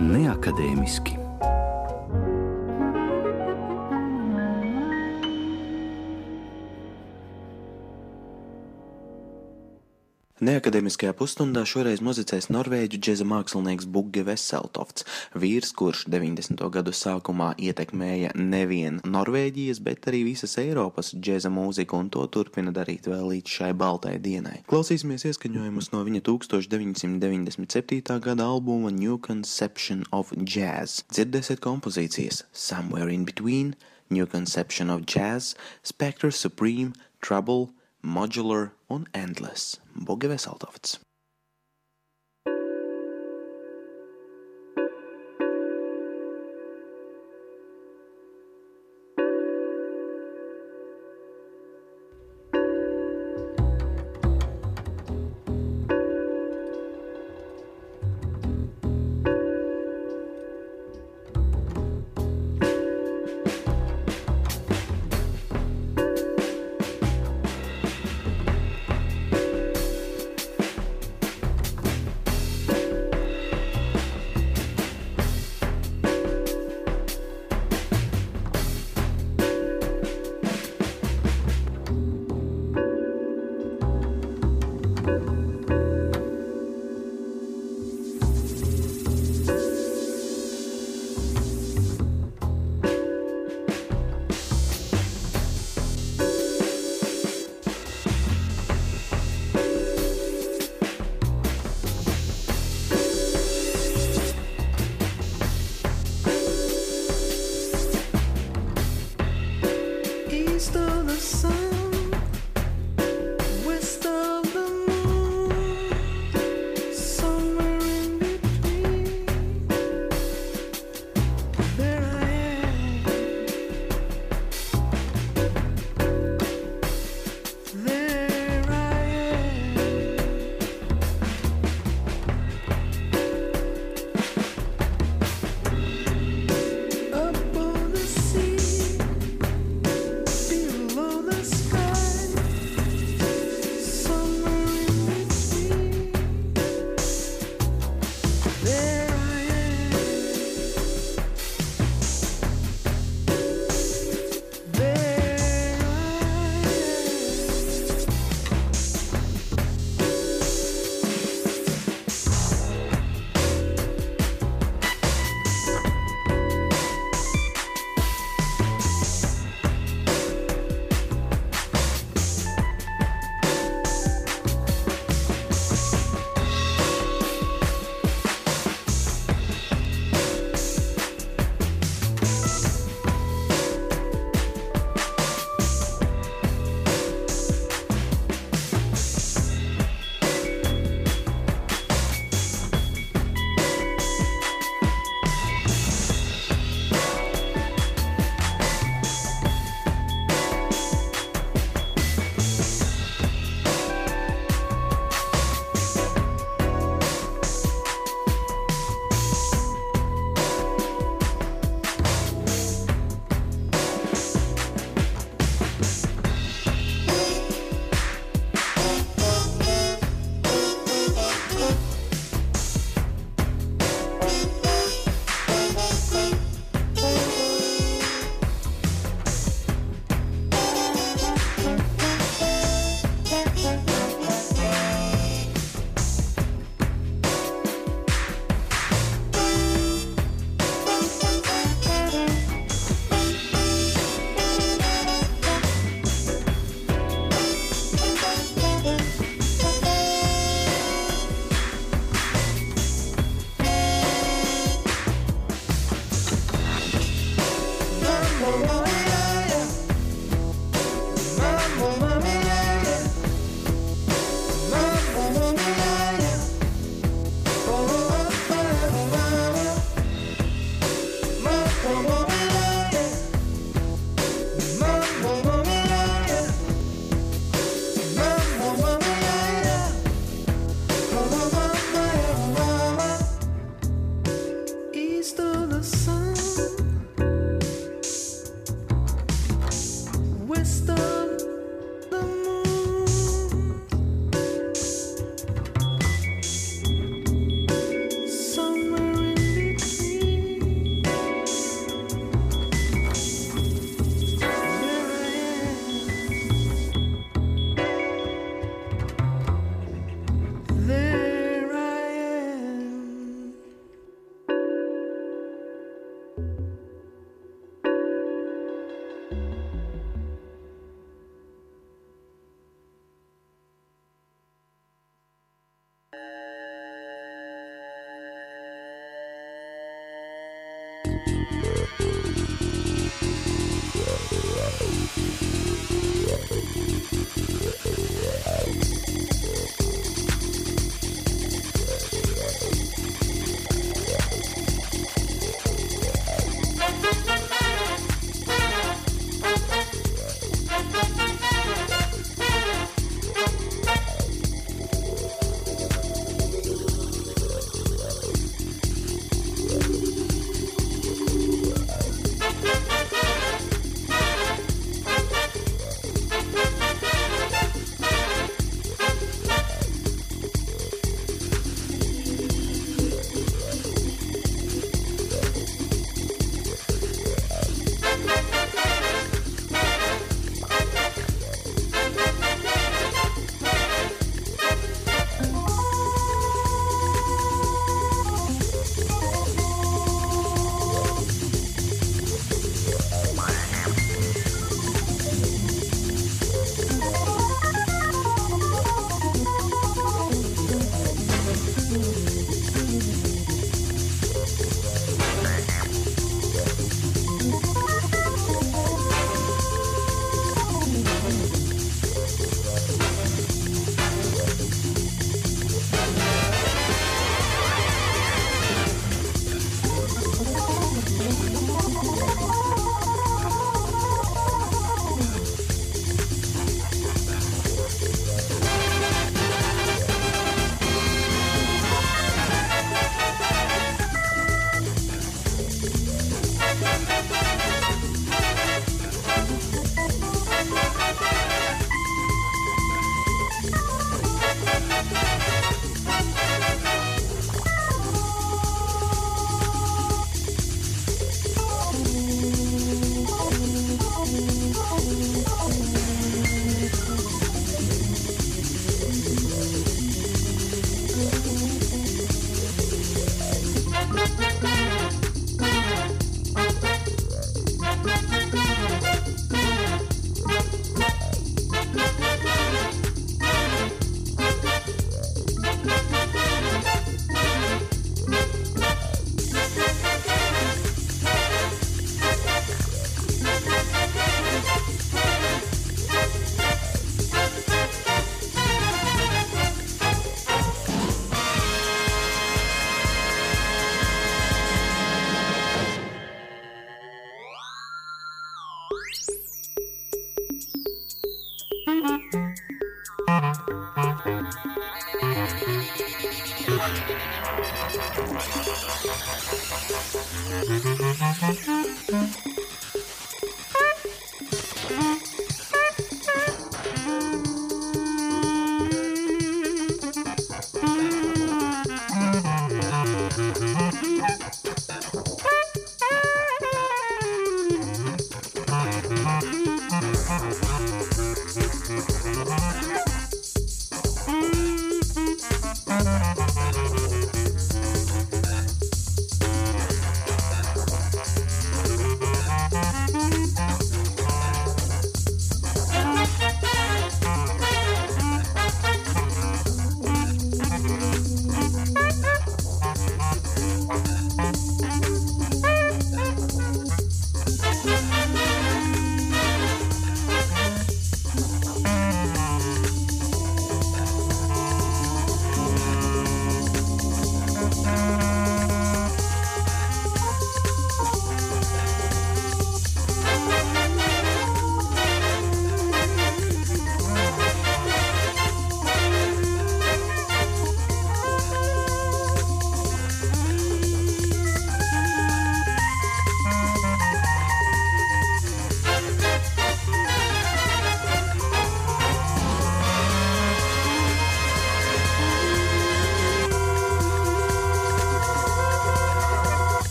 Neakadēmiski. Neakademiskajā pusstundā šoreiz muzicēs norvēģu džeza mākslinieks Bugge Veseltofts, vīrs, kurš 90. gadu sākumā ietekmēja nevien Norvēģijas, bet arī visas Eiropas džeza mūziku un to turpina darīt vēl līdz šai baltai dienai. Klausīsimies ieskaņojumus no viņa 1997. gada albuma New Conception of Jazz. Dzirdēsiet kompozīcijas Somewhere in Between, New Conception of Jazz, Spectre Supreme, Trouble, Modular un Endless. Boge Veseltofts.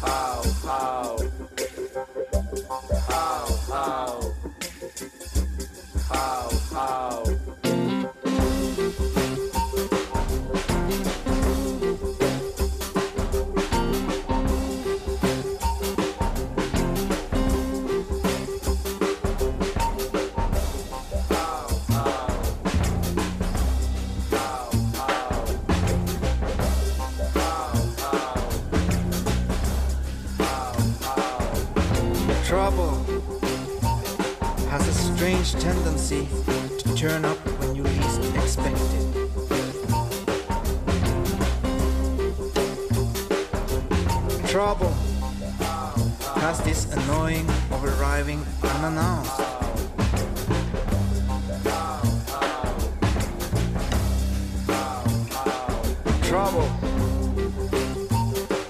How, how, arriving unannounced. Trouble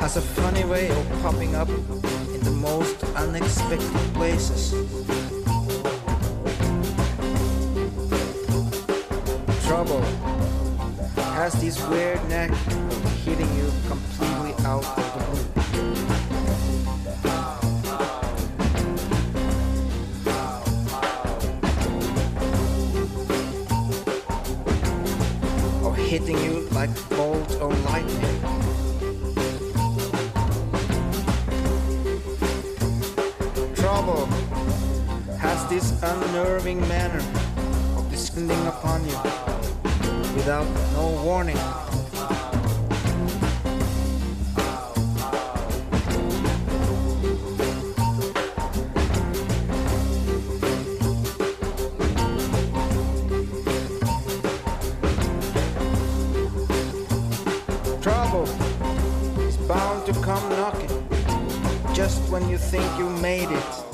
has a funny way of popping up in the most unexpected places. Trouble has this weird knack of hitting you completely out of the blue. Hitting you like bolt or lightning. Trouble has this unnerving manner of descending upon you without no warning. Come knocking just when you think you made it.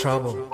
Trouble.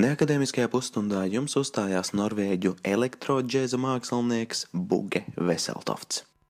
Neakadēmiskajā pusstundā jums uzstājās norvēģu elektrodžēza mākslinieks Buge Veseltofts.